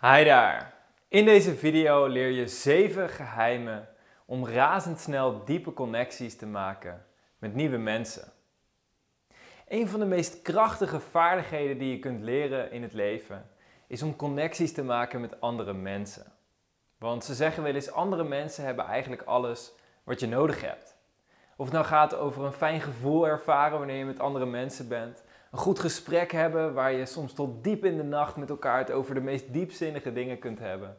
Hi daar! In deze video leer je 7 geheimen om razendsnel diepe connecties te maken met nieuwe mensen. Een van de meest krachtige vaardigheden die je kunt leren in het leven is om connecties te maken met andere mensen. Want ze zeggen wel eens: andere mensen hebben eigenlijk alles wat je nodig hebt. Of het nou gaat over een fijn gevoel ervaren wanneer je met andere mensen bent, een goed gesprek hebben waar je soms tot diep in de nacht met elkaar het over de meest diepzinnige dingen kunt hebben.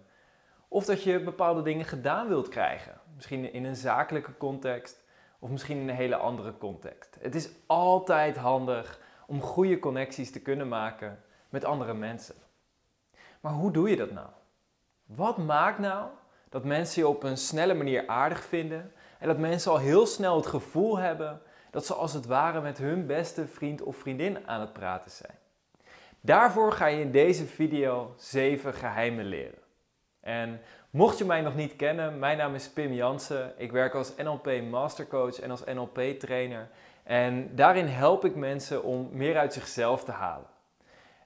Of dat je bepaalde dingen gedaan wilt krijgen, misschien in een zakelijke context of misschien in een hele andere context. Het is altijd handig om goede connecties te kunnen maken met andere mensen. Maar hoe doe je dat nou? Wat maakt nou dat mensen je op een snelle manier aardig vinden en dat mensen al heel snel het gevoel hebben dat ze als het ware met hun beste vriend of vriendin aan het praten zijn. Daarvoor ga je in deze video 7 geheimen leren. En mocht je mij nog niet kennen, mijn naam is Pim Jansen. Ik werk als NLP Mastercoach en als NLP trainer. En daarin help ik mensen om meer uit zichzelf te halen.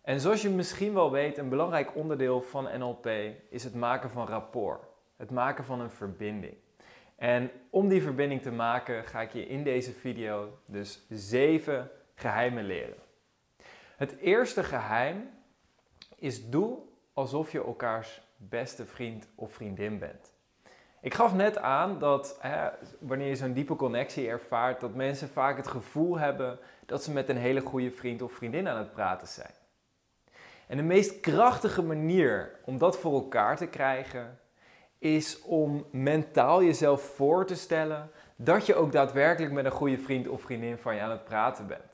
En zoals je misschien wel weet, een belangrijk onderdeel van NLP is het maken van rapport. Het maken van een verbinding. En om die verbinding te maken ga ik je in deze video dus zeven geheimen leren. Het eerste geheim is doe alsof je elkaars beste vriend of vriendin bent. Ik gaf net aan dat hè, wanneer je zo'n diepe connectie ervaart, dat mensen vaak het gevoel hebben dat ze met een hele goede vriend of vriendin aan het praten zijn. En de meest krachtige manier om dat voor elkaar te krijgen, is om mentaal jezelf voor te stellen dat je ook daadwerkelijk met een goede vriend of vriendin van je aan het praten bent.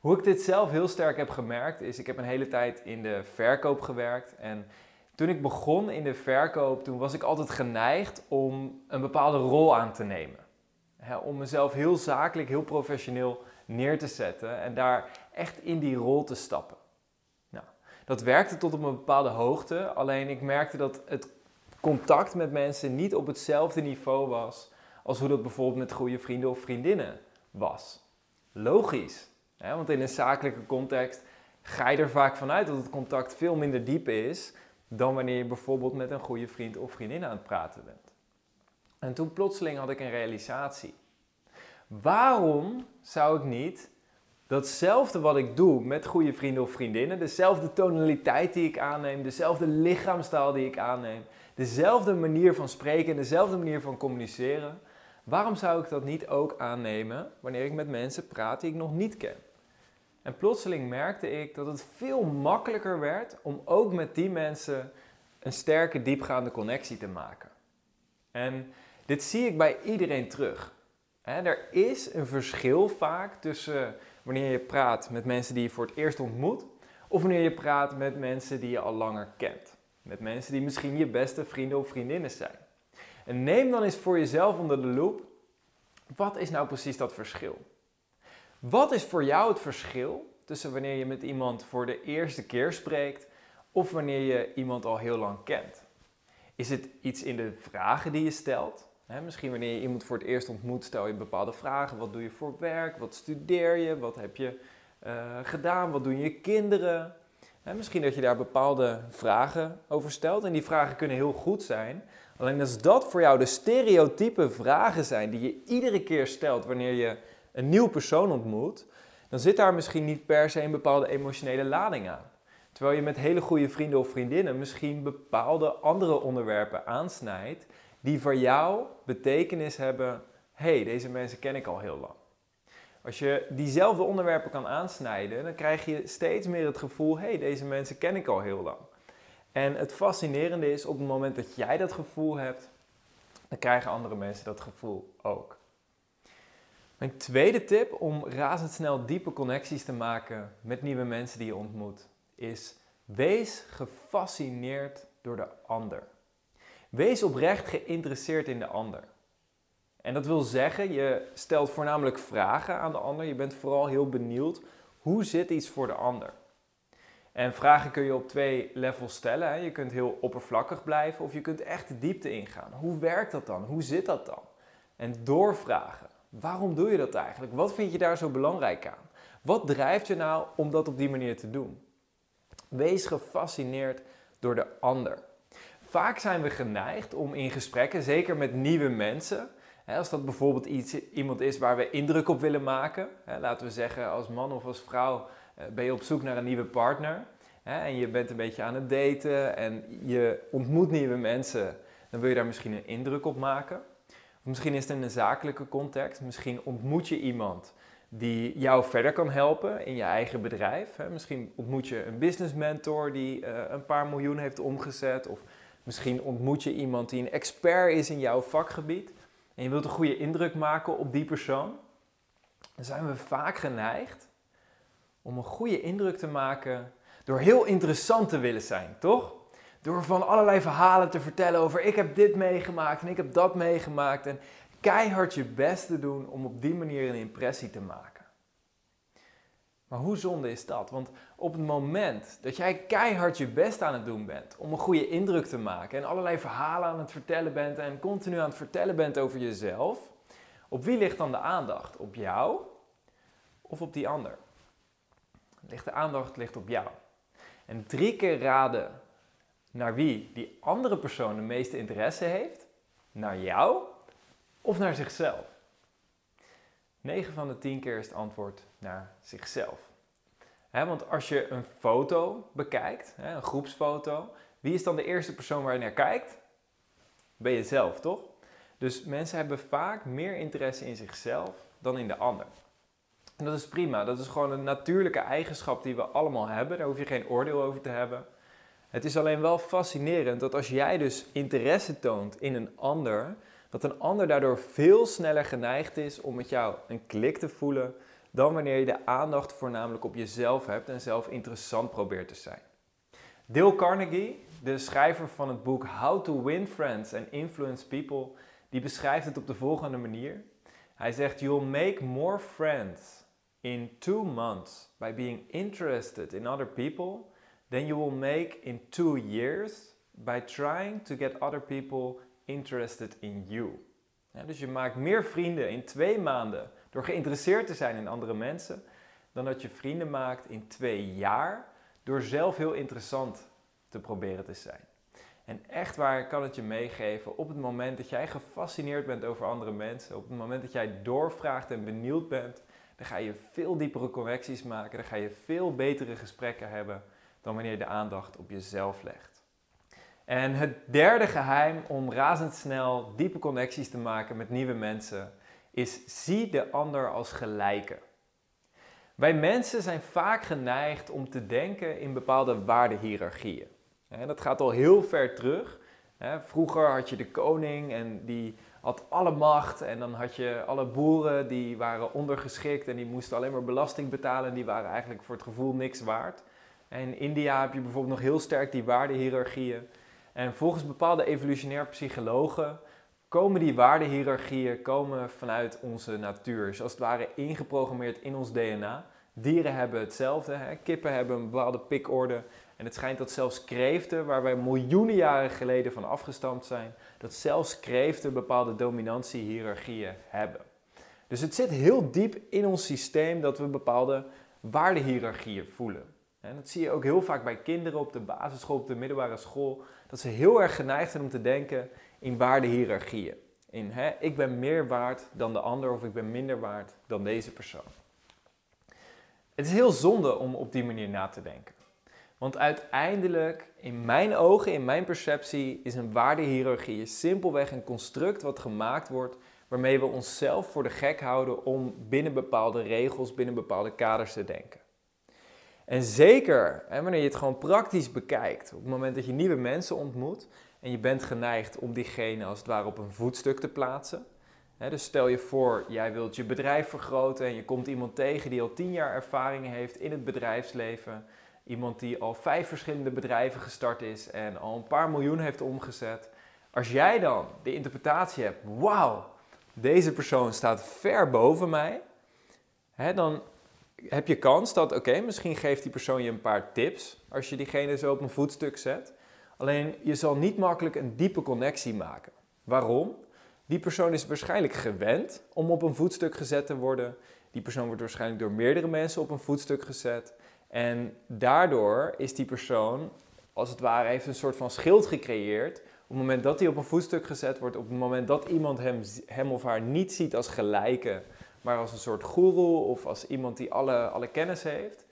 Hoe ik dit zelf heel sterk heb gemerkt is, ik heb een hele tijd in de verkoop gewerkt en toen ik begon in de verkoop, toen was ik altijd geneigd om een bepaalde rol aan te nemen. om mezelf heel zakelijk, heel professioneel neer te zetten en daar echt in die rol te stappen. Nou, dat werkte tot op een bepaalde hoogte, alleen ik merkte dat het contact met mensen niet op hetzelfde niveau was als hoe dat bijvoorbeeld met goede vrienden of vriendinnen was. Logisch, hè? want in een zakelijke context ga je er vaak vanuit dat het contact veel minder diep is dan wanneer je bijvoorbeeld met een goede vriend of vriendin aan het praten bent. En toen plotseling had ik een realisatie. Waarom zou ik niet datzelfde wat ik doe met goede vrienden of vriendinnen, dezelfde tonaliteit die ik aanneem, dezelfde lichaamstaal die ik aanneem, dezelfde manier van spreken, dezelfde manier van communiceren. Waarom zou ik dat niet ook aannemen wanneer ik met mensen praat die ik nog niet ken? En plotseling merkte ik dat het veel makkelijker werd om ook met die mensen een sterke, diepgaande connectie te maken. En dit zie ik bij iedereen terug. er is een verschil vaak tussen wanneer je praat met mensen die je voor het eerst ontmoet, of wanneer je praat met mensen die je al langer kent. Met mensen die misschien je beste vrienden of vriendinnen zijn. En neem dan eens voor jezelf onder de loep, wat is nou precies dat verschil? Wat is voor jou het verschil tussen wanneer je met iemand voor de eerste keer spreekt of wanneer je iemand al heel lang kent? Is het iets in de vragen die je stelt? misschien wanneer je iemand voor het eerst ontmoet, stel je bepaalde vragen. Wat doe je voor werk? Wat studeer je? Wat heb je uh, gedaan? Wat doen je kinderen? Misschien dat je daar bepaalde vragen over stelt. En die vragen kunnen heel goed zijn. Alleen als dat voor jou de stereotype vragen zijn die je iedere keer stelt wanneer je een nieuw persoon ontmoet, dan zit daar misschien niet per se een bepaalde emotionele lading aan. Terwijl je met hele goede vrienden of vriendinnen misschien bepaalde andere onderwerpen aansnijdt die voor jou betekenis hebben. hey, deze mensen ken ik al heel lang. Als je diezelfde onderwerpen kan aansnijden, dan krijg je steeds meer het gevoel: hé, hey, deze mensen ken ik al heel lang. En het fascinerende is, op het moment dat jij dat gevoel hebt, dan krijgen andere mensen dat gevoel ook. Mijn tweede tip om razendsnel diepe connecties te maken met nieuwe mensen die je ontmoet, is wees gefascineerd door de ander. Wees oprecht geïnteresseerd in de ander. En dat wil zeggen, je stelt voornamelijk vragen aan de ander. Je bent vooral heel benieuwd hoe zit iets voor de ander. En vragen kun je op twee levels stellen. Hè. Je kunt heel oppervlakkig blijven of je kunt echt de diepte ingaan. Hoe werkt dat dan? Hoe zit dat dan? En doorvragen. Waarom doe je dat eigenlijk? Wat vind je daar zo belangrijk aan? Wat drijft je nou om dat op die manier te doen? Wees gefascineerd door de ander. Vaak zijn we geneigd om in gesprekken, zeker met nieuwe mensen, als dat bijvoorbeeld iets, iemand is waar we indruk op willen maken, laten we zeggen als man of als vrouw eh, ben je op zoek naar een nieuwe partner en je bent een beetje aan het daten en je ontmoet nieuwe mensen, dan wil je daar misschien een indruk op maken. Of misschien is het in een zakelijke context, misschien ontmoet je iemand die jou verder kan helpen in je eigen bedrijf. Misschien ontmoet je een business mentor die eh, een paar miljoen heeft omgezet. Of misschien ontmoet je iemand die een expert is in jouw vakgebied. En je wilt een goede indruk maken op die persoon. Dan zijn we vaak geneigd om een goede indruk te maken door heel interessant te willen zijn, toch? Door van allerlei verhalen te vertellen over ik heb dit meegemaakt en ik heb dat meegemaakt. En keihard je best te doen om op die manier een impressie te maken. Maar hoe zonde is dat? Want op het moment dat jij keihard je best aan het doen bent om een goede indruk te maken en allerlei verhalen aan het vertellen bent en continu aan het vertellen bent over jezelf, op wie ligt dan de aandacht? Op jou of op die ander? De aandacht ligt op jou. En drie keer raden naar wie die andere persoon de meeste interesse heeft, naar jou of naar zichzelf? 9 van de 10 keer is het antwoord naar zichzelf. want als je een foto bekijkt, een groepsfoto, wie is dan de eerste persoon waar je naar kijkt? Ben je zelf, toch? Dus mensen hebben vaak meer interesse in zichzelf dan in de ander. En dat is prima, dat is gewoon een natuurlijke eigenschap die we allemaal hebben, daar hoef je geen oordeel over te hebben. Het is alleen wel fascinerend dat als jij dus interesse toont in een ander, dat een ander daardoor veel sneller geneigd is om met jou een klik te voelen dan wanneer je de aandacht voornamelijk op jezelf hebt en zelf interessant probeert te zijn. Dale Carnegie, de schrijver van het boek How to Win Friends and Influence People, die beschrijft het op de volgende manier. Hij zegt: You'll make more friends in two months by being interested in other people than you will make in two years by trying to get other people interested in you. dus je maakt meer vrienden in twee maanden door geïnteresseerd te zijn in andere mensen, dan dat je vrienden maakt in twee jaar door zelf heel interessant te proberen te zijn. En echt waar kan het je meegeven op het moment dat jij gefascineerd bent over andere mensen, op het moment dat jij doorvraagt en benieuwd bent, dan ga je veel diepere connecties maken, dan ga je veel betere gesprekken hebben dan wanneer je de aandacht op jezelf legt. En het derde geheim om razendsnel diepe connecties te maken met nieuwe mensen is zie de ander als gelijke. Wij mensen zijn vaak geneigd om te denken in bepaalde waardehierarchieën. En dat gaat al heel ver terug. Vroeger had je de koning en die had alle macht en dan had je alle boeren die waren ondergeschikt en die moesten alleen maar belasting betalen en die waren eigenlijk voor het gevoel niks waard. En in India heb je bijvoorbeeld nog heel sterk die waardehierarchieën. En volgens bepaalde evolutionair psychologen komen die waardehierarchieën komen vanuit onze natuur. Zoals het ware ingeprogrammeerd in ons DNA. Dieren hebben hetzelfde. Hè? Kippen hebben een bepaalde pikorde. En het schijnt dat zelfs kreeften, waar wij miljoenen jaren geleden van afgestamd zijn, dat zelfs kreeften bepaalde dominantiehierarchieën hebben. Dus het zit heel diep in ons systeem dat we bepaalde waardehierarchieën voelen. En dat zie je ook heel vaak bij kinderen op de basisschool, op de middelbare school, dat ze heel erg geneigd zijn om te denken in waardehierarchieën. In hè, ik ben meer waard dan de ander of ik ben minder waard dan deze persoon. Het is heel zonde om op die manier na te denken. Want uiteindelijk, in mijn ogen, in mijn perceptie, is een waardehierarchie simpelweg een construct wat gemaakt wordt waarmee we onszelf voor de gek houden om binnen bepaalde regels, binnen bepaalde kaders te denken. En zeker hè, wanneer je het gewoon praktisch bekijkt, op het moment dat je nieuwe mensen ontmoet en je bent geneigd om diegene als het ware op een voetstuk te plaatsen. Hè, dus stel je voor, jij wilt je bedrijf vergroten en je komt iemand tegen die al tien jaar ervaring heeft in het bedrijfsleven. Iemand die al vijf verschillende bedrijven gestart is en al een paar miljoen heeft omgezet. Als jij dan de interpretatie hebt, wauw, deze persoon staat ver boven mij, hè, dan heb je kans dat, oké, misschien geeft die persoon je een paar tips als je diegene zo op een voetstuk zet. Alleen je zal niet makkelijk een diepe connectie maken. Waarom? Die persoon is waarschijnlijk gewend om op een voetstuk gezet te worden. Die persoon wordt waarschijnlijk door meerdere mensen op een voetstuk gezet. En daardoor is die persoon als het ware heeft een soort van schild gecreëerd. Op het moment dat hij op een voetstuk gezet wordt, op het moment dat iemand hem, hem of haar niet ziet als gelijke, maar als een soort goeroe of als iemand die alle, alle kennis heeft,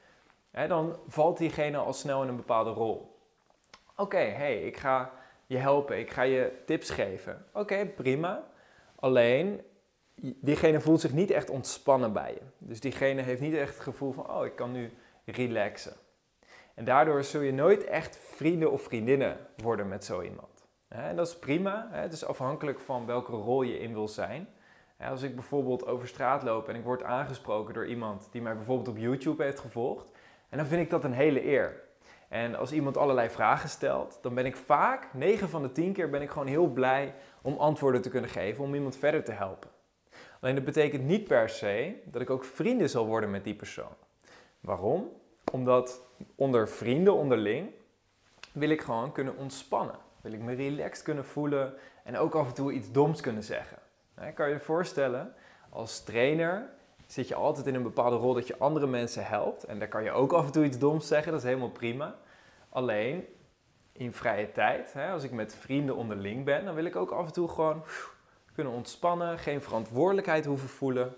hè, dan valt diegene al snel in een bepaalde rol. Oké, hey, ik ga je helpen, ik ga je tips geven. Oké, prima. Alleen, diegene voelt zich niet echt ontspannen bij je. Dus diegene heeft niet echt het gevoel van, oh, ik kan nu relaxen. En daardoor zul je nooit echt vrienden of vriendinnen worden met zo iemand. Dat is prima. Het is afhankelijk van welke rol je in wil zijn. Als ik bijvoorbeeld over straat loop en ik word aangesproken door iemand die mij bijvoorbeeld op YouTube heeft gevolgd, en dan vind ik dat een hele eer. En als iemand allerlei vragen stelt, dan ben ik vaak, 9 van de 10 keer, ben ik gewoon heel blij om antwoorden te kunnen geven, om iemand verder te helpen. Alleen dat betekent niet per se dat ik ook vrienden zal worden met die persoon. Waarom? Omdat onder vrienden onderling wil ik gewoon kunnen ontspannen. Wil ik me relaxed kunnen voelen en ook af en toe iets doms kunnen zeggen. Ik kan je je voorstellen, als trainer zit je altijd in een bepaalde rol dat je andere mensen helpt. En daar kan je ook af en toe iets doms zeggen, dat is helemaal prima. Alleen in vrije tijd, als ik met vrienden onderling ben, dan wil ik ook af en toe gewoon kunnen ontspannen, geen verantwoordelijkheid hoeven voelen.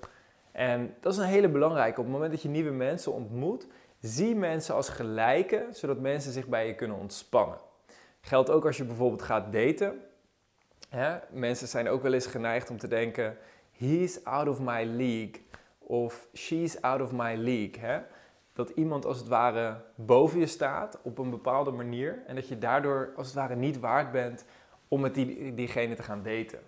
En dat is een hele belangrijke. Op het moment dat je nieuwe mensen ontmoet, zie mensen als gelijken, zodat mensen zich bij je kunnen ontspannen. Geldt ook als je bijvoorbeeld gaat daten. Hè? Mensen zijn ook wel eens geneigd om te denken: he's out of my league of she's out of my league. Hè? Dat iemand als het ware boven je staat op een bepaalde manier en dat je daardoor als het ware niet waard bent om met die, diegene te gaan daten.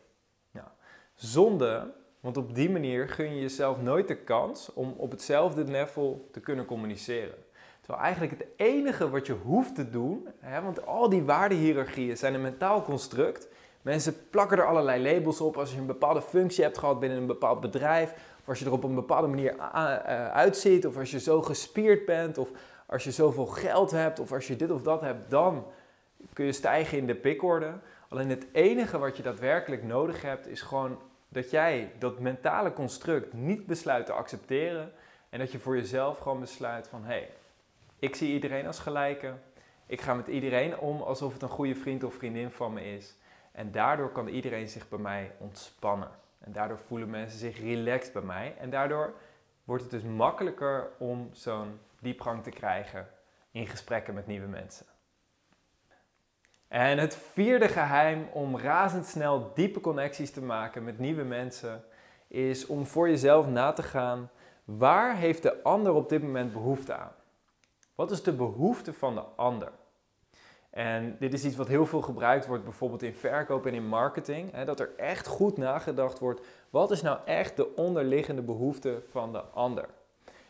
Zonde, want op die manier gun je jezelf nooit de kans om op hetzelfde level te kunnen communiceren. Terwijl eigenlijk het enige wat je hoeft te doen, hè, want al die waardehierarchieën zijn een mentaal construct. Mensen plakken er allerlei labels op als je een bepaalde functie hebt gehad binnen een bepaald bedrijf, of als je er op een bepaalde manier eh, uitziet, of als je zo gespierd bent, of als je zoveel geld hebt, of als je dit of dat hebt, dan kun je stijgen in de pikorde. Alleen het enige wat je daadwerkelijk nodig hebt is gewoon dat jij dat mentale construct niet besluit te accepteren en dat je voor jezelf gewoon besluit van hé, hey, ik zie iedereen als gelijke. Ik ga met iedereen om alsof het een goede vriend of vriendin van me is. En daardoor kan iedereen zich bij mij ontspannen. En daardoor voelen mensen zich relaxed bij mij. En daardoor wordt het dus makkelijker om zo'n diepgang te krijgen in gesprekken met nieuwe mensen. En het vierde geheim om razendsnel diepe connecties te maken met nieuwe mensen is om voor jezelf na te gaan waar heeft de ander op dit moment behoefte aan? Wat is de behoefte van de ander? En dit is iets wat heel veel gebruikt wordt, bijvoorbeeld in verkoop en in marketing. Hè, dat er echt goed nagedacht wordt, wat is nou echt de onderliggende behoefte van de ander?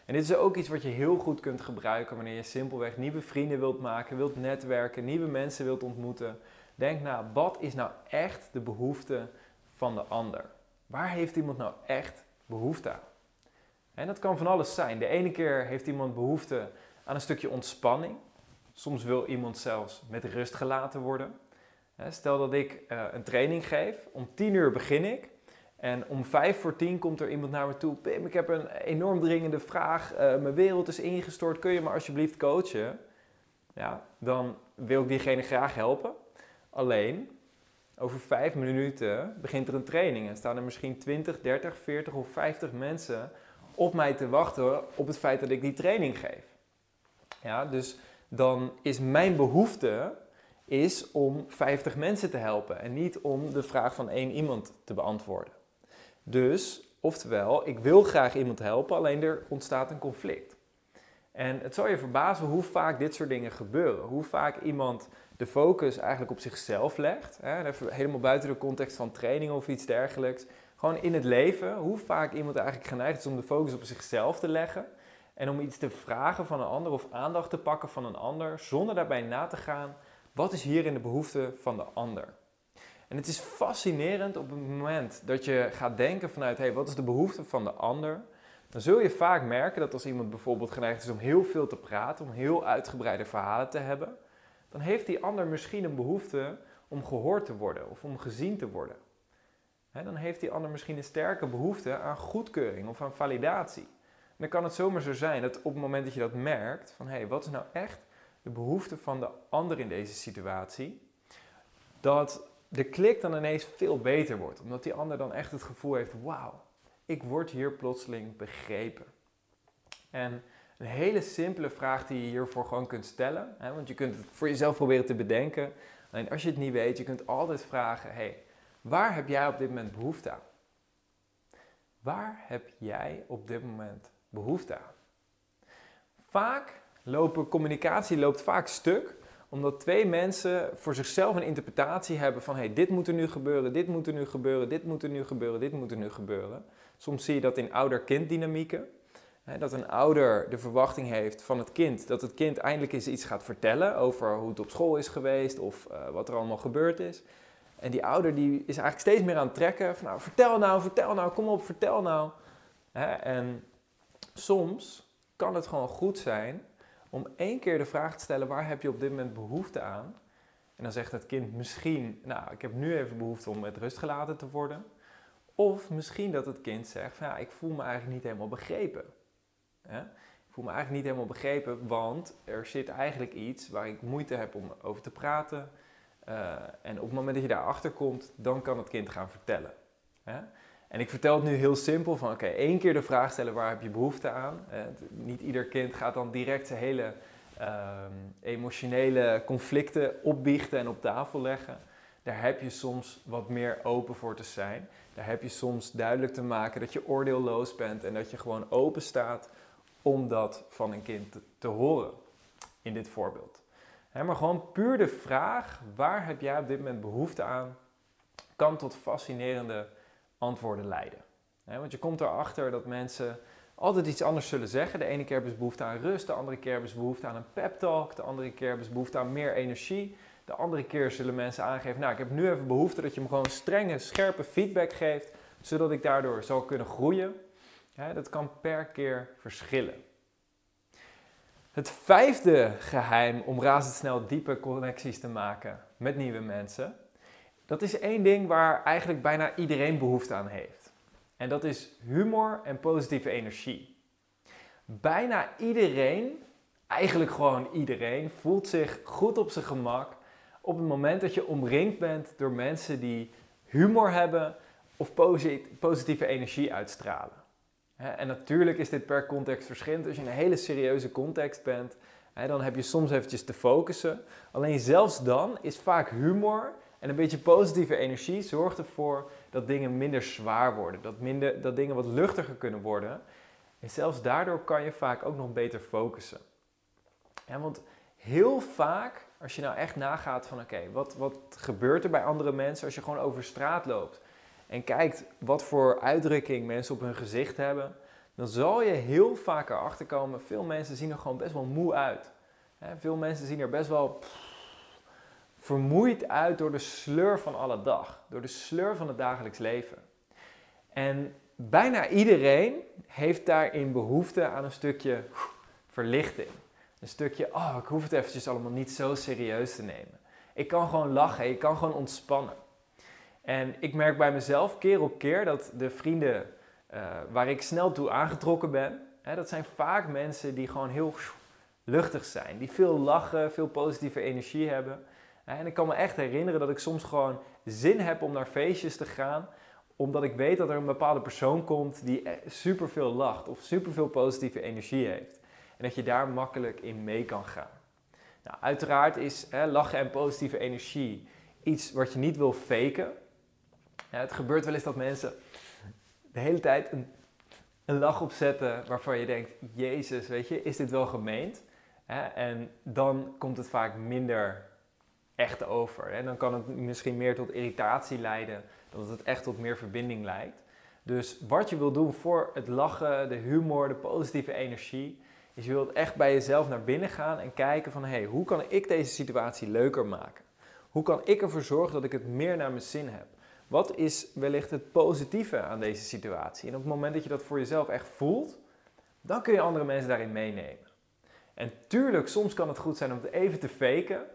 En dit is ook iets wat je heel goed kunt gebruiken wanneer je simpelweg nieuwe vrienden wilt maken, wilt netwerken, nieuwe mensen wilt ontmoeten. Denk na, wat is nou echt de behoefte van de ander? Waar heeft iemand nou echt behoefte aan? En dat kan van alles zijn. De ene keer heeft iemand behoefte aan een stukje ontspanning. Soms wil iemand zelfs met rust gelaten worden. Stel dat ik eh, een training geef, om 10 uur begin ik. En om vijf voor tien komt er iemand naar me toe. Ik heb een enorm dringende vraag. Uh, mijn wereld is ingestort. Kun je me alsjeblieft coachen? Ja, dan wil ik diegene graag helpen. Alleen, over vijf minuten begint er een training. En staan er misschien 20, 30, 40 of 50 mensen op mij te wachten op het feit dat ik die training geef. Ja, dus dan is mijn behoefte is om 50 mensen te helpen en niet om de vraag van één iemand te beantwoorden. Dus, oftewel, ik wil graag iemand helpen, alleen er ontstaat een conflict. En het zal je verbazen hoe vaak dit soort dingen gebeuren. Hoe vaak iemand de focus eigenlijk op zichzelf legt. Hè, helemaal buiten de context van training of iets dergelijks. Gewoon in het leven, hoe vaak iemand eigenlijk geneigd is om de focus op zichzelf te leggen. En om iets te vragen van een ander of aandacht te pakken van een ander, zonder daarbij na te gaan, wat is hier in de behoefte van de ander? En het is fascinerend op het moment dat je gaat denken vanuit, hey, wat is de behoefte van de ander? Dan zul je vaak merken dat als iemand bijvoorbeeld geneigd is om heel veel te praten, om heel uitgebreide verhalen te hebben, dan heeft die ander misschien een behoefte om gehoord te worden of om gezien te worden. dan heeft die ander misschien een sterke behoefte aan goedkeuring of aan validatie. Dan kan het zomaar zo zijn dat op het moment dat je dat merkt, van hé, hey, wat is nou echt de behoeften van de ander in deze situatie, dat de klik dan ineens veel beter wordt. Omdat die ander dan echt het gevoel heeft, wauw, ik word hier plotseling begrepen. En een hele simpele vraag die je hiervoor gewoon kunt stellen, hè, want je kunt het voor jezelf proberen te bedenken. Alleen als je het niet weet, je kunt altijd vragen, hey, waar heb jij op dit moment behoefte aan? Waar heb jij op dit moment behoefte aan? Vaak lopen communicatie loopt vaak stuk omdat twee mensen voor zichzelf een interpretatie hebben van hey, dit moet er nu gebeuren, dit moet er nu gebeuren, dit moet er nu gebeuren, dit moet er nu gebeuren. Soms zie je dat in ouder-kind dynamieken. Dat een ouder de verwachting heeft van het kind dat het kind eindelijk eens iets gaat vertellen over hoe het op school is geweest of uh, wat er allemaal gebeurd is. En die ouder die is eigenlijk steeds meer aan het trekken van nou vertel nou, vertel nou, kom op, vertel nou. En soms kan het gewoon goed zijn om één keer de vraag te stellen waar heb je op dit moment behoefte aan. En dan zegt het kind misschien, nou ik heb nu even behoefte om met rust gelaten te worden. Of misschien dat het kind zegt, ja, ik voel me eigenlijk niet helemaal begrepen. Ik voel me eigenlijk niet helemaal begrepen, want er zit eigenlijk iets waar ik moeite heb om over te praten. Uh, en op het moment dat je daarachter komt, dan kan het kind gaan vertellen. En ik vertel het nu heel simpel van oké, één keer de vraag stellen waar heb je behoefte aan. Uh, niet ieder kind gaat dan direct zijn hele uh, emotionele conflicten opbiechten en op tafel leggen. Daar heb je soms wat meer open voor te zijn. Daar heb je soms duidelijk te maken dat je oordeelloos bent en dat je gewoon open staat om dat van een kind te, te horen. In dit voorbeeld. maar gewoon puur de vraag, waar heb jij op dit moment behoefte aan, kan tot fascinerende antwoorden leiden. want je komt erachter dat mensen altijd iets anders zullen zeggen. De ene keer hebben ze behoefte aan rust, de andere keer hebben ze behoefte aan een pep talk, de andere keer hebben ze behoefte aan meer energie. De andere keer zullen mensen aangeven, nou ik heb nu even behoefte dat je me gewoon strenge, scherpe feedback geeft, zodat ik daardoor zal kunnen groeien. dat kan per keer verschillen. Het vijfde geheim om razendsnel diepe connecties te maken met nieuwe mensen, dat is één ding waar eigenlijk bijna iedereen behoefte aan heeft. En dat is humor en positieve energie. Bijna iedereen, eigenlijk gewoon iedereen, voelt zich goed op zijn gemak op het moment dat je omringd bent door mensen die humor hebben of positieve energie uitstralen. En natuurlijk is dit per context verschillend. Als je in een hele serieuze context bent, dan heb je soms eventjes te focussen. Alleen zelfs dan is vaak humor en een beetje positieve energie zorgt ervoor dat dingen minder zwaar worden. Dat, minder, dat dingen wat luchtiger kunnen worden. En zelfs daardoor kan je vaak ook nog beter focussen. want heel vaak, als je nou echt nagaat van oké, wat, wat gebeurt er bij andere mensen als je gewoon over straat loopt en kijkt wat voor uitdrukking mensen op hun gezicht hebben, dan zal je heel vaak erachter komen, veel mensen zien er gewoon best wel moe uit. veel mensen zien er best wel vermoeid uit door de sleur van alle dag, door de sleur van het dagelijks leven. En bijna iedereen heeft daarin behoefte aan een stukje verlichting. Een stukje, oh, ik hoef het eventjes allemaal niet zo serieus te nemen. Ik kan gewoon lachen, ik kan gewoon ontspannen. En ik merk bij mezelf keer op keer dat de vrienden uh, waar ik snel toe aangetrokken ben, hè, dat zijn vaak mensen die gewoon heel luchtig zijn. Die veel lachen, veel positieve energie hebben. En ik kan me echt herinneren dat ik soms gewoon zin heb om naar feestjes te gaan, omdat ik weet dat er een bepaalde persoon komt die superveel lacht of superveel positieve energie heeft. En dat je daar makkelijk in mee kan gaan. Nou, uiteraard is hè, lachen en positieve energie iets wat je niet wil faken. Het gebeurt wel eens dat mensen de hele tijd een, een lach opzetten waarvan je denkt, Jezus, weet je, is dit wel gemeend? En dan komt het vaak minder echt over. En dan kan het misschien meer tot irritatie leiden dan dat het echt tot meer verbinding leidt. Dus wat je wil doen voor het lachen, de humor, de positieve energie, is je wilt echt bij jezelf naar binnen gaan en kijken van hé, hey, hoe kan ik deze situatie leuker maken? Hoe kan ik ervoor zorgen dat ik het meer naar mijn zin heb? Wat is wellicht het positieve aan deze situatie? En op het moment dat je dat voor jezelf echt voelt, dan kun je andere mensen daarin meenemen. En tuurlijk, soms kan het goed zijn om het even te faken.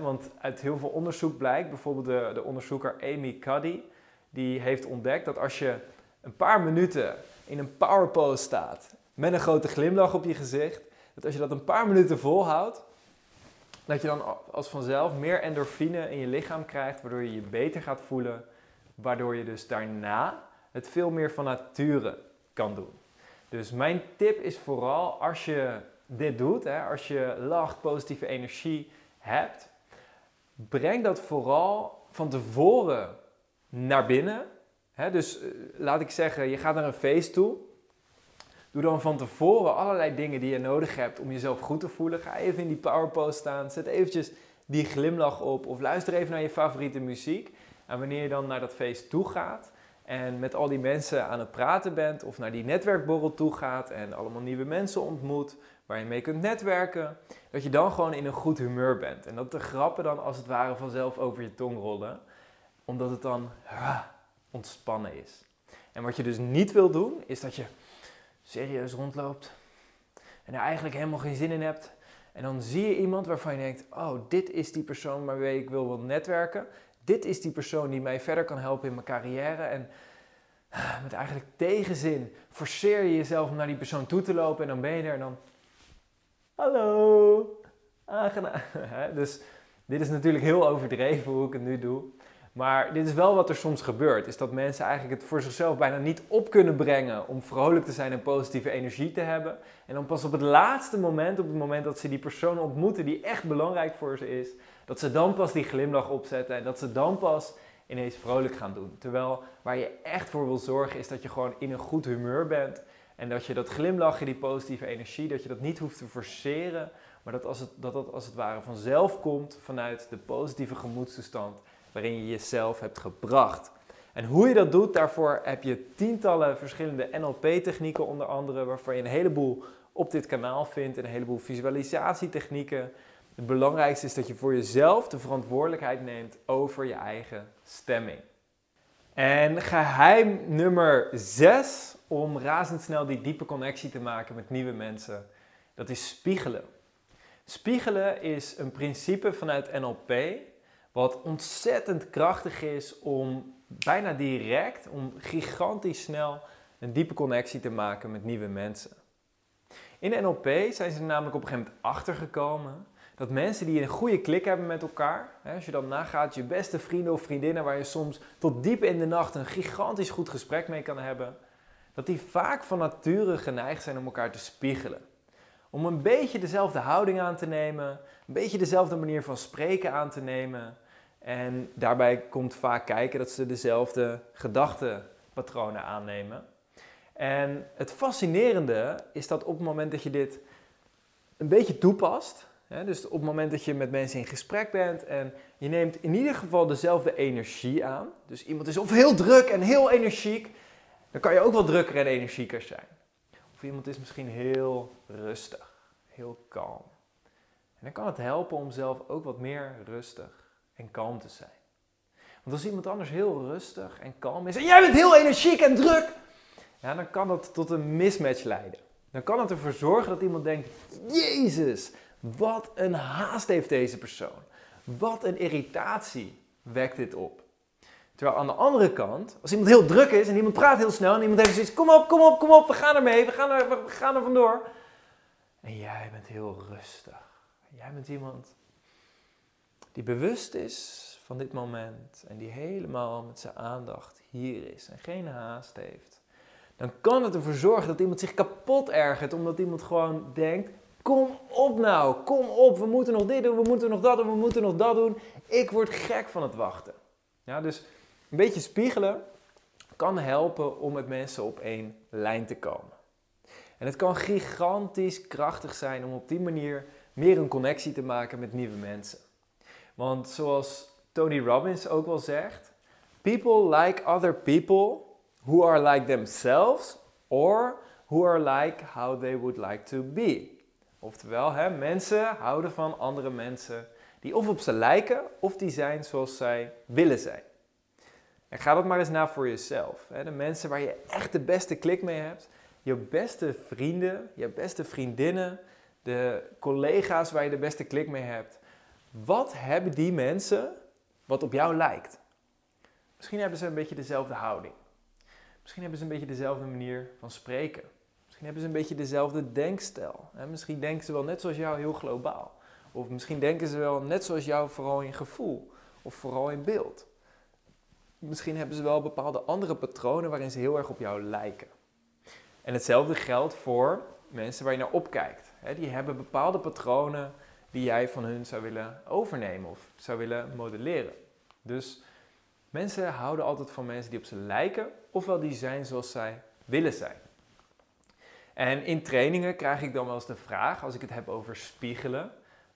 Want uit heel veel onderzoek blijkt, bijvoorbeeld de, de onderzoeker Amy Cuddy, die heeft ontdekt dat als je een paar minuten in een power pose staat met een grote glimlach op je gezicht, dat als je dat een paar minuten volhoudt, dat je dan als vanzelf meer endorfine in je lichaam krijgt, waardoor je je beter gaat voelen, waardoor je dus daarna het veel meer van nature kan doen. Dus mijn tip is vooral als je dit doet, als je lacht, positieve energie hebt, breng dat vooral van tevoren naar binnen. Dus eh, laat ik zeggen, je gaat naar een feest toe. Doe dan van tevoren allerlei dingen die je nodig hebt om jezelf goed te voelen. Ga even in die powerpose staan, zet eventjes die glimlach op of luister even naar je favoriete muziek. En wanneer je dan naar dat feest toe gaat en met al die mensen aan het praten bent of naar die netwerkborrel toe gaat en allemaal nieuwe mensen ontmoet waar je mee kunt netwerken, dat je dan gewoon in een goed humeur bent. En dat de grappen dan als het ware vanzelf over je tong rollen, omdat het dan ontspannen is. En wat je dus niet wil doen, is dat je serieus rondloopt en er eigenlijk helemaal geen zin in hebt. En dan zie je iemand waarvan je denkt, oh, dit is die persoon waarmee ik wil, wil netwerken. Dit is die persoon die mij verder kan helpen in mijn carrière. En ah, met eigenlijk tegenzin forceer je jezelf om naar die persoon toe te lopen en dan ben je er en dan... Hallo, aangenaam. Dus dit is natuurlijk heel overdreven hoe ik het nu doe. Maar dit is wel wat er soms gebeurt. Is dat mensen eigenlijk het voor zichzelf bijna niet op kunnen brengen om vrolijk te zijn en positieve energie te hebben. En dan pas op het laatste moment, op het moment dat ze die persoon ontmoeten die echt belangrijk voor ze is, dat ze dan pas die glimlach opzetten en dat ze dan pas ineens vrolijk gaan doen. Terwijl waar je echt voor wil zorgen is dat je gewoon in een goed humeur bent. En dat je dat glimlachen, die positieve energie, dat je dat niet hoeft te forceren. Maar dat, als het, dat dat als het ware vanzelf komt vanuit de positieve gemoedstoestand waarin je jezelf hebt gebracht. En hoe je dat doet, daarvoor heb je tientallen verschillende NLP-technieken onder andere, waarvan je een heleboel op dit kanaal vindt en een heleboel visualisatietechnieken. Het belangrijkste is dat je voor jezelf de verantwoordelijkheid neemt over je eigen stemming. En geheim nummer 6 om razendsnel die diepe connectie te maken met nieuwe mensen, dat is spiegelen. Spiegelen is een principe vanuit NLP wat ontzettend krachtig is om bijna direct, om gigantisch snel een diepe connectie te maken met nieuwe mensen. In NLP zijn ze er namelijk op een gegeven moment achtergekomen dat mensen die een goede klik hebben met elkaar, hè, als je dan nagaat, je beste vrienden of vriendinnen waar je soms tot diep in de nacht een gigantisch goed gesprek mee kan hebben, dat die vaak van nature geneigd zijn om elkaar te spiegelen. Om een beetje dezelfde houding aan te nemen, een beetje dezelfde manier van spreken aan te nemen. En daarbij komt vaak kijken dat ze dezelfde gedachtenpatronen aannemen. En het fascinerende is dat op het moment dat je dit een beetje toepast, hè, dus op het moment dat je met mensen in gesprek bent en je neemt in ieder geval dezelfde energie aan, dus iemand is of heel druk en heel energiek, dan kan je ook wel drukker en energieker zijn. Of iemand is misschien heel rustig, heel kalm. En dan kan het helpen om zelf ook wat meer rustig en kalm te zijn. Want als iemand anders heel rustig en kalm is en jij bent heel energiek en druk, ja, dan kan dat tot een mismatch leiden. Dan kan het ervoor zorgen dat iemand denkt: Jezus, wat een haast heeft deze persoon. Wat een irritatie wekt dit op. Terwijl aan de andere kant, als iemand heel druk is en iemand praat heel snel en iemand heeft zoiets: Kom op, kom op, kom op, we gaan ermee, we gaan er, we gaan er vandoor. En jij bent heel rustig. Jij bent iemand die bewust is van dit moment en die helemaal met zijn aandacht hier is en geen haast heeft, dan kan het ervoor zorgen dat iemand zich kapot ergert, omdat iemand gewoon denkt: Kom op nou, kom op, we moeten nog dit doen, we moeten nog dat doen, we moeten nog dat doen. Ik word gek van het wachten. Ja, dus een beetje spiegelen kan helpen om met mensen op één lijn te komen. En het kan gigantisch krachtig zijn om op die manier meer een connectie te maken met nieuwe mensen. Want zoals Tony Robbins ook wel zegt, people like other people who are like themselves or who are like how they would like to be. Oftewel, hè, mensen houden van andere mensen die of op ze lijken of die zijn zoals zij willen zijn. En ga dat maar eens na voor jezelf. De mensen waar je echt de beste klik mee hebt, je beste vrienden, je beste vriendinnen, de collega's waar je de beste klik mee hebt. Wat hebben die mensen wat op jou lijkt? Misschien hebben ze een beetje dezelfde houding. Misschien hebben ze een beetje dezelfde manier van spreken. Misschien hebben ze een beetje dezelfde denkstijl. Misschien denken ze wel net zoals jou heel globaal. Of misschien denken ze wel net zoals jou vooral in gevoel of vooral in beeld. Misschien hebben ze wel bepaalde andere patronen waarin ze heel erg op jou lijken. En hetzelfde geldt voor mensen waar je naar opkijkt. Die hebben bepaalde patronen die jij van hun zou willen overnemen of zou willen modelleren. Dus mensen houden altijd van mensen die op ze lijken, ofwel die zijn zoals zij willen zijn. En in trainingen krijg ik dan wel eens de vraag, als ik het heb over spiegelen,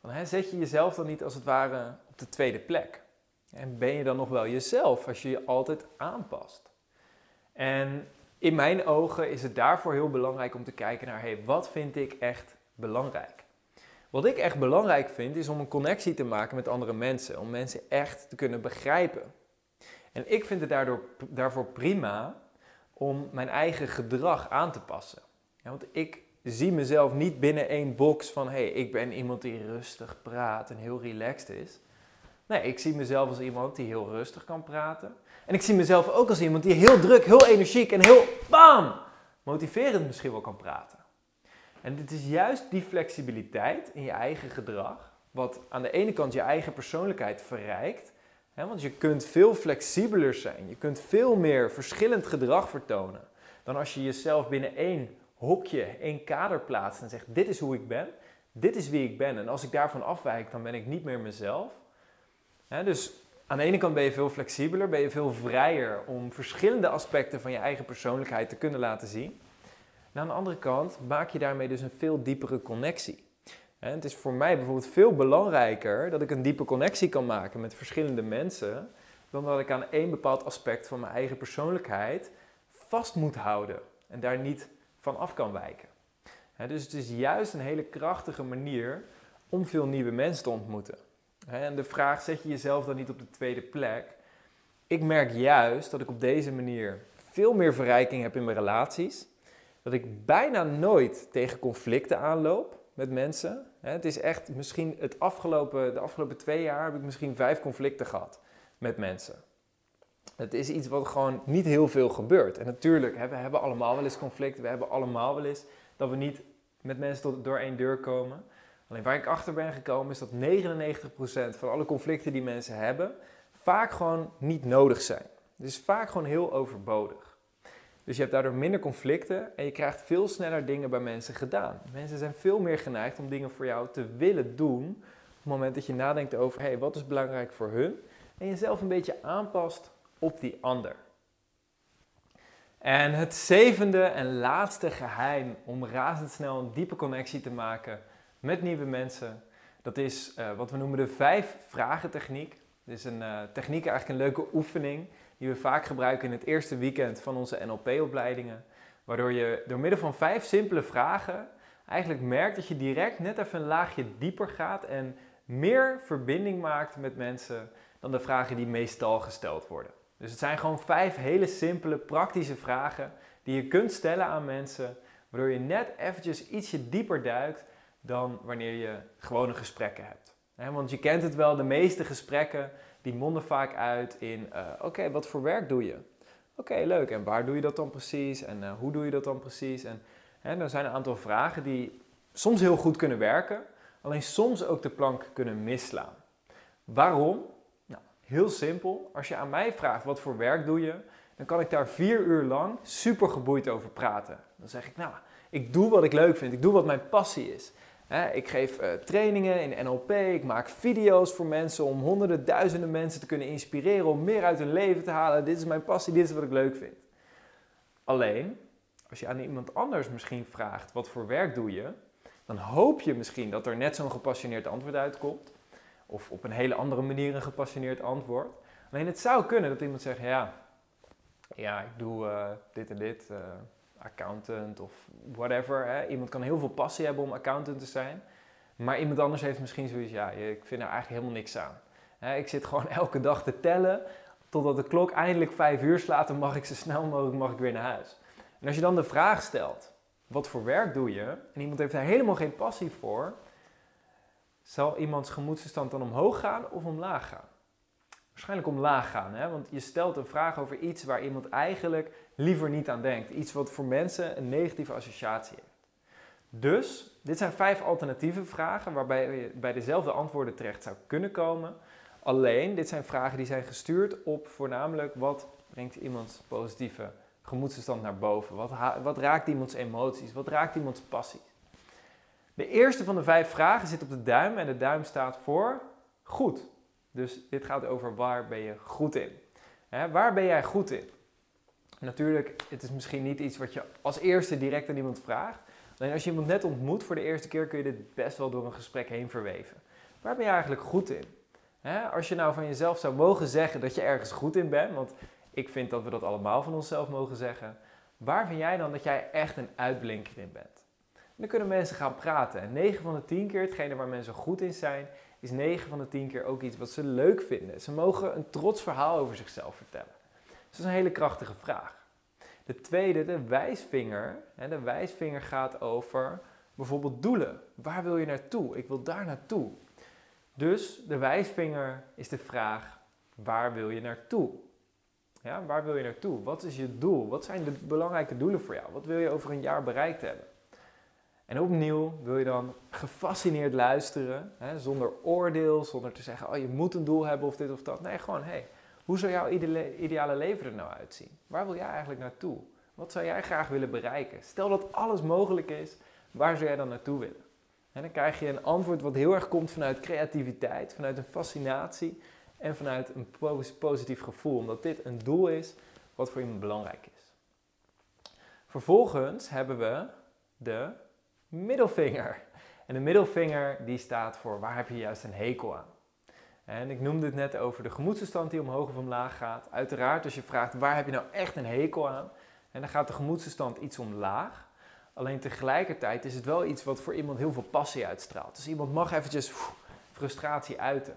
hè, zet je jezelf dan niet als het ware op de tweede plek. En ben je dan nog wel jezelf als je je altijd aanpast? En in mijn ogen is het daarvoor heel belangrijk om te kijken naar, hey, wat vind ik echt belangrijk? Wat ik echt belangrijk vind, is om een connectie te maken met andere mensen. Om mensen echt te kunnen begrijpen. En ik vind het daardoor, daarvoor prima om mijn eigen gedrag aan te passen. Ja, want ik zie mezelf niet binnen één box van hey, ik ben iemand die rustig praat en heel relaxed is. Nee, ik zie mezelf als iemand die heel rustig kan praten. En ik zie mezelf ook als iemand die heel druk, heel energiek en heel bam, motiverend misschien wel kan praten. En het is juist die flexibiliteit in je eigen gedrag, wat aan de ene kant je eigen persoonlijkheid verrijkt. Hè, want je kunt veel flexibeler zijn, je kunt veel meer verschillend gedrag vertonen dan als je jezelf binnen één hokje, één kader plaatst en zegt: Dit is hoe ik ben, dit is wie ik ben. En als ik daarvan afwijk, dan ben ik niet meer mezelf. Dus aan de ene kant ben je veel flexibeler, ben je veel vrijer om verschillende aspecten van je eigen persoonlijkheid te kunnen laten zien. En aan de andere kant maak je daarmee dus een veel diepere connectie. het is voor mij bijvoorbeeld veel belangrijker dat ik een diepe connectie kan maken met verschillende mensen, dan dat ik aan één bepaald aspect van mijn eigen persoonlijkheid vast moet houden en daar niet van af kan wijken. dus het is juist een hele krachtige manier om veel nieuwe mensen te ontmoeten. En de vraag, zet je jezelf dan niet op de tweede plek? Ik merk juist dat ik op deze manier veel meer verrijking heb in mijn relaties. Dat ik bijna nooit tegen conflicten aanloop met mensen. het is echt misschien het afgelopen, de afgelopen twee jaar heb ik misschien vijf conflicten gehad met mensen. Het is iets wat gewoon niet heel veel gebeurt. En natuurlijk, we hebben allemaal wel eens conflicten. We hebben allemaal wel eens dat we niet met mensen door één deur komen. Alleen waar ik achter ben gekomen is dat 99% van alle conflicten die mensen hebben, vaak gewoon niet nodig zijn. Het is vaak gewoon heel overbodig. Dus je hebt daardoor minder conflicten en je krijgt veel sneller dingen bij mensen gedaan. Mensen zijn veel meer geneigd om dingen voor jou te willen doen op het moment dat je nadenkt over hey, wat is belangrijk voor hun en jezelf een beetje aanpast op die ander. En het zevende en laatste geheim om razendsnel een diepe connectie te maken met nieuwe mensen, dat is uh, wat we noemen de vijf vragen techniek. Dit is een uh, techniek, eigenlijk een leuke oefening die we vaak gebruiken in het eerste weekend van onze NLP-opleidingen. Waardoor je door middel van vijf simpele vragen eigenlijk merkt dat je direct net even een laagje dieper gaat en meer verbinding maakt met mensen dan de vragen die meestal gesteld worden. Dus het zijn gewoon vijf hele simpele, praktische vragen die je kunt stellen aan mensen, waardoor je net eventjes ietsje dieper duikt dan wanneer je gewone gesprekken hebt. want je kent het wel, de meeste gesprekken die monden vaak uit in, uh, oké, wat voor werk doe je? Oké, leuk, en waar doe je dat dan precies? En uh, hoe doe je dat dan precies? En hè, er zijn een aantal vragen die soms heel goed kunnen werken, alleen soms ook de plank kunnen misslaan. Waarom? Heel simpel. Als je aan mij vraagt wat voor werk doe je, dan kan ik daar vier uur lang super geboeid over praten. Dan zeg ik, nou, ik doe wat ik leuk vind. Ik doe wat mijn passie is. Ik geef uh, trainingen in NLP. Ik maak video's voor mensen om honderden, duizenden mensen te kunnen inspireren om meer uit hun leven te halen. Dit is mijn passie, dit is wat ik leuk vind. Alleen, als je aan iemand anders misschien vraagt wat voor werk doe je, dan hoop je misschien dat er net zo'n gepassioneerd antwoord uitkomt. Of op een hele andere manier een gepassioneerd antwoord. Alleen het zou kunnen dat iemand zegt, ja, ja ik doe uh, dit en dit, uh, accountant of whatever. Hè. Iemand kan heel veel passie hebben om accountant te zijn. Maar iemand anders heeft misschien zoiets, ja, ik vind er eigenlijk helemaal niks aan. Hè, ik zit gewoon elke dag te tellen totdat de klok eindelijk vijf uur slaat en mag ik zo snel mogelijk mag ik weer naar huis. En als je dan de vraag stelt, wat voor werk doe je? En iemand heeft daar helemaal geen passie voor, zal iemands gemoedstoestand dan omhoog gaan of omlaag gaan? Waarschijnlijk omlaag gaan, hè? want je stelt een vraag over iets waar iemand eigenlijk liever niet aan denkt. Iets wat voor mensen een negatieve associatie heeft. Dus, dit zijn vijf alternatieve vragen waarbij je bij dezelfde antwoorden terecht zou kunnen komen. Alleen, dit zijn vragen die zijn gestuurd op voornamelijk wat brengt iemands positieve gemoedstoestand naar boven? Wat, wat raakt iemands emoties? Wat raakt iemands passies? De eerste van de vijf vragen zit op de duim en de duim staat voor goed. Dus dit gaat over waar ben je goed in. Waar ben jij goed in? Natuurlijk, het is misschien niet iets wat je als eerste direct aan iemand vraagt. Alleen als je iemand net ontmoet voor de eerste keer kun je dit best wel door een gesprek heen verweven. Waar ben je eigenlijk goed in? Als je nou van jezelf zou mogen zeggen dat je ergens goed in bent, want ik vind dat we dat allemaal van onszelf mogen zeggen. Waar vind jij dan dat jij echt een uitblinker in bent? En dan kunnen mensen gaan praten. En 9 van de 10 keer, hetgene waar mensen goed in zijn, is 9 van de 10 keer ook iets wat ze leuk vinden. Ze mogen een trots verhaal over zichzelf vertellen. Dat is een hele krachtige vraag. De tweede, de wijsvinger. De wijsvinger gaat over bijvoorbeeld doelen. Waar wil je naartoe? Ik wil daar naartoe. Dus de wijsvinger is de vraag, waar wil je naartoe? Ja, waar wil je naartoe? Wat is je doel? Wat zijn de belangrijke doelen voor jou? Wat wil je over een jaar bereikt hebben? En opnieuw wil je dan gefascineerd luisteren, hè, zonder oordeel, zonder te zeggen, oh je moet een doel hebben of dit of dat. Nee, gewoon, hey, hoe zou jouw ideale leven er nou uitzien? Waar wil jij eigenlijk naartoe? Wat zou jij graag willen bereiken? Stel dat alles mogelijk is, waar zou jij dan naartoe willen? En dan krijg je een antwoord wat heel erg komt vanuit creativiteit, vanuit een fascinatie en vanuit een positief gevoel, omdat dit een doel is wat voor iemand belangrijk is. Vervolgens hebben we de middelvinger. En de middelvinger die staat voor waar heb je juist een hekel aan. En ik noemde het net over de gemoedstoestand die omhoog of omlaag gaat. Uiteraard als je vraagt waar heb je nou echt een hekel aan. En dan gaat de gemoedstoestand iets omlaag. Alleen tegelijkertijd is het wel iets wat voor iemand heel veel passie uitstraalt. Dus iemand mag eventjes frustratie uiten.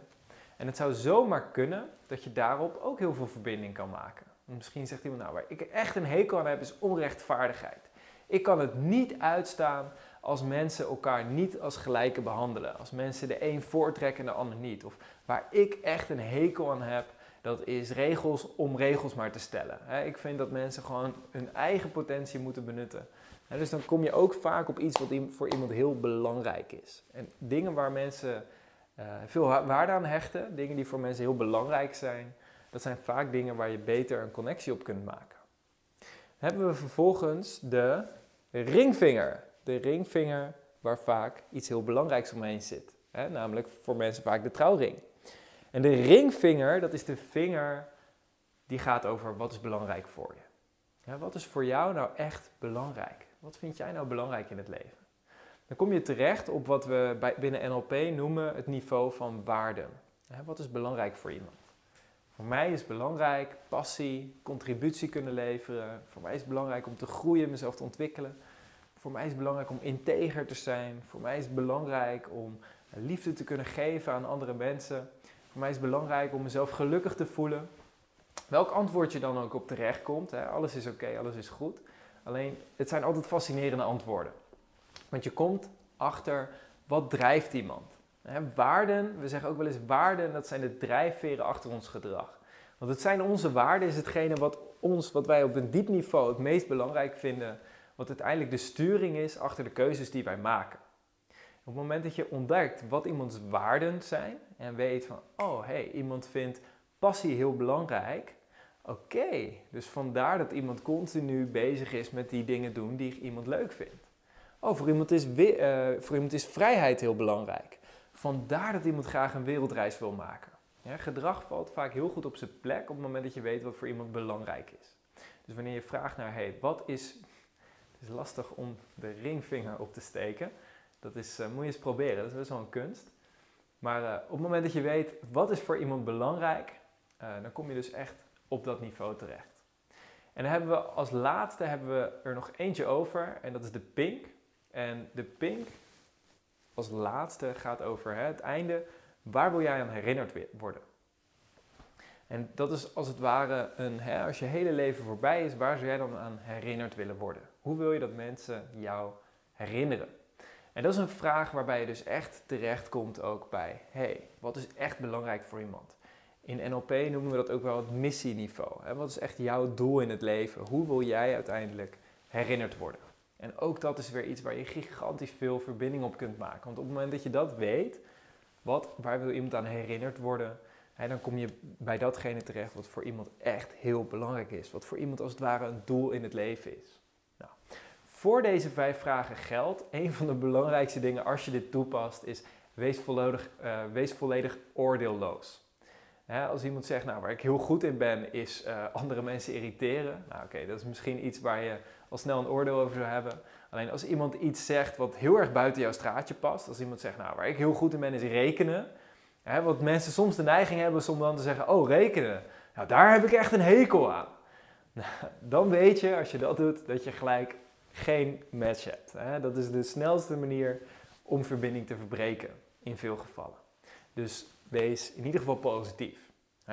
En het zou zomaar kunnen dat je daarop ook heel veel verbinding kan maken. Misschien zegt iemand, nou waar ik echt een hekel aan heb is onrechtvaardigheid. Ik kan het niet uitstaan als mensen elkaar niet als gelijke behandelen. Als mensen de een voortrekken en de ander niet. Of waar ik echt een hekel aan heb, dat is regels om regels maar te stellen. Ik vind dat mensen gewoon hun eigen potentie moeten benutten. Dus dan kom je ook vaak op iets wat voor iemand heel belangrijk is. En dingen waar mensen uh, veel waarde aan hechten, dingen die voor mensen heel belangrijk zijn, dat zijn vaak dingen waar je beter een connectie op kunt maken. Dan hebben we vervolgens de ringvinger. De ringvinger waar vaak iets heel belangrijks omheen zit. Hè? Namelijk voor mensen vaak de trouwring. En de ringvinger, dat is de vinger die gaat over wat is belangrijk voor je. Wat is voor jou nou echt belangrijk? Wat vind jij nou belangrijk in het leven? Dan kom je terecht op wat we binnen NLP noemen het niveau van waarde. Wat is belangrijk voor iemand? Voor mij is belangrijk passie, contributie kunnen leveren. Voor mij is het belangrijk om te groeien, mezelf te ontwikkelen. Voor mij is het belangrijk om integer te zijn. Voor mij is het belangrijk om liefde te kunnen geven aan andere mensen. Voor mij is het belangrijk om mezelf gelukkig te voelen. Welk antwoord je dan ook op terecht komt, hè? alles is oké, alles is goed. Alleen, het zijn altijd fascinerende antwoorden. Want je komt achter wat drijft iemand. waarden, we zeggen ook wel eens waarden, dat zijn de drijfveren achter ons gedrag. Want het zijn onze waarden, is hetgene wat ons, wat wij op een diep niveau het meest belangrijk vinden, wat uiteindelijk de sturing is achter de keuzes die wij maken. Op het moment dat je ontdekt wat iemands waarden zijn en weet van, oh hey, iemand vindt passie heel belangrijk. Oké, dus vandaar dat iemand continu bezig is met die dingen doen die iemand leuk vindt. Oh, voor iemand, is uh, voor iemand is vrijheid heel belangrijk. Vandaar dat iemand graag een wereldreis wil maken. Ja, gedrag valt vaak heel goed op zijn plek op het moment dat je weet wat voor iemand belangrijk is. Dus wanneer je vraagt naar, hey, wat is... Het is lastig om de ringvinger op te steken. Dat is, uh, moet je eens proberen, dat is best wel een kunst. Maar uh, op het moment dat je weet, wat is voor iemand belangrijk, dan kom je dus echt op dat niveau terecht. En dan hebben we als laatste hebben we er nog eentje over en dat is de pink. En de pink als laatste gaat over hè, het einde. Waar wil jij aan herinnerd worden? En dat is als het ware een, hè, als je hele leven voorbij is, waar zou jij dan aan herinnerd willen worden? Hoe wil je dat mensen jou herinneren? En dat is een vraag waarbij je dus echt terecht komt ook bij, hey, wat is echt belangrijk voor iemand? In NLP noemen we dat ook wel het missieniveau. Wat is echt jouw doel in het leven? Hoe wil jij uiteindelijk herinnerd worden? En ook dat is weer iets waar je gigantisch veel verbinding op kunt maken. Want op het moment dat je dat weet, wat, waar wil iemand aan herinnerd worden, dan kom je bij datgene terecht wat voor iemand echt heel belangrijk is. Wat voor iemand als het ware een doel in het leven is. Voor deze vijf vragen geldt, een van de belangrijkste dingen als je dit toepast, is wees volledig, uh, wees volledig oordeelloos. als iemand zegt, nou waar ik heel goed in ben, is uh, andere mensen irriteren. Nou oké, dat is misschien iets waar je al snel een oordeel over zou hebben. Alleen als iemand iets zegt wat heel erg buiten jouw straatje past. Als iemand zegt, nou waar ik heel goed in ben is rekenen. Hè, wat mensen soms de neiging hebben om dan te zeggen, oh rekenen. Nou daar heb ik echt een hekel aan. Nou, dan weet je, als je dat doet, dat je gelijk geen match hebt. Hè. Dat is de snelste manier om verbinding te verbreken in veel gevallen. Dus wees in ieder geval positief.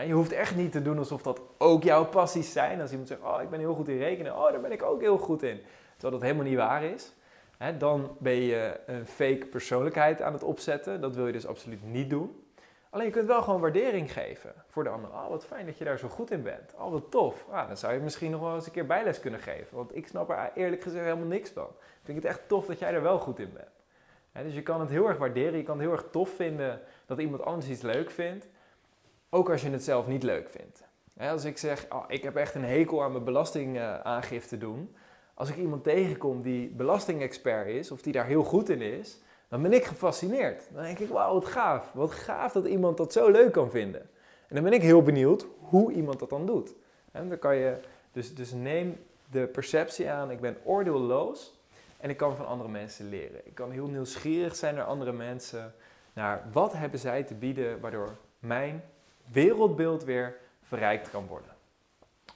Je hoeft echt niet te doen alsof dat ook jouw passies zijn. Als iemand zegt, oh, ik ben heel goed in rekenen. Oh, daar ben ik ook heel goed in. Terwijl dat helemaal niet waar is. Dan ben je een fake persoonlijkheid aan het opzetten. Dat wil je dus absoluut niet doen. Alleen je kunt wel gewoon waardering geven voor de ander. Oh, wat fijn dat je daar zo goed in bent. Oh, wat tof. Ah, dan zou je misschien nog wel eens een keer bijles kunnen geven. Want ik snap er eerlijk gezegd helemaal niks van. Ik vind het echt tof dat jij er wel goed in bent. dus je kan het heel erg waarderen. Je kan het heel erg tof vinden dat iemand anders iets leuk vindt. Ook als je het zelf niet leuk vindt. als ik zeg, oh, ik heb echt een hekel aan mijn belastingaangifte doen. Als ik iemand tegenkom die belastingexpert is, of die daar heel goed in is, dan ben ik gefascineerd. Dan denk ik, wauw, wat gaaf. Wat gaaf dat iemand dat zo leuk kan vinden. En dan ben ik heel benieuwd hoe iemand dat dan doet. En dan kan je, dus, dus neem de perceptie aan, ik ben oordeelloos en ik kan van andere mensen leren. Ik kan heel nieuwsgierig zijn naar andere mensen, naar wat hebben zij te bieden waardoor mijn wereldbeeld weer verrijkt kan worden.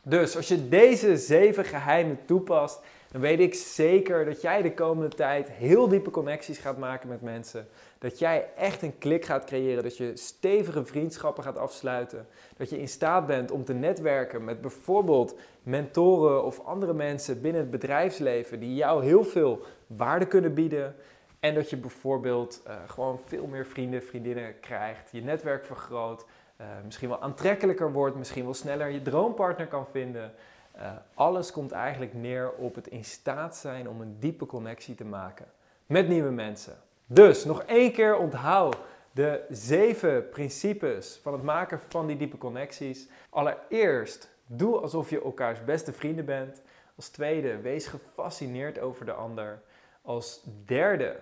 Dus als je deze zeven geheimen toepast, dan weet ik zeker dat jij de komende tijd heel diepe connecties gaat maken met mensen. Dat jij echt een klik gaat creëren, dat je stevige vriendschappen gaat afsluiten. Dat je in staat bent om te netwerken met bijvoorbeeld mentoren of andere mensen binnen het bedrijfsleven die jou heel veel waarde kunnen bieden. En dat je bijvoorbeeld uh, gewoon veel meer vrienden, vriendinnen krijgt, je netwerk vergroot, uh, misschien wel aantrekkelijker wordt, misschien wel sneller je droompartner kan vinden. Uh, alles komt eigenlijk neer op het in staat zijn om een diepe connectie te maken met nieuwe mensen. Dus nog één keer onthoud de zeven principes van het maken van die diepe connecties. Allereerst, doe alsof je elkaars beste vrienden bent. Als tweede, wees gefascineerd over de ander. Als derde,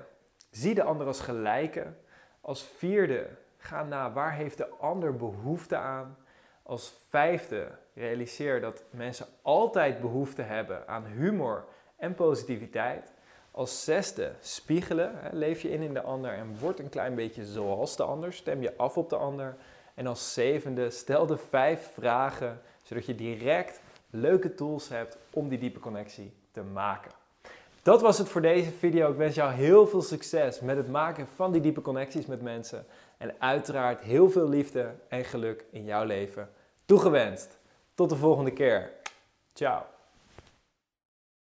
zie de ander als gelijke. Als vierde, ga na waar heeft de ander behoefte aan. Als vijfde, realiseer dat mensen altijd behoefte hebben aan humor en positiviteit. Als zesde, spiegelen. Leef je in in de ander en word een klein beetje zoals de ander. Stem je af op de ander. En als zevende, stel de vijf vragen, zodat je direct leuke tools hebt om die diepe connectie te maken. Dat was het voor deze video. Ik wens jou heel veel succes met het maken van die diepe connecties met mensen. En uiteraard heel veel liefde en geluk in jouw leven. Toegewenst. Tot de volgende keer. Ciao.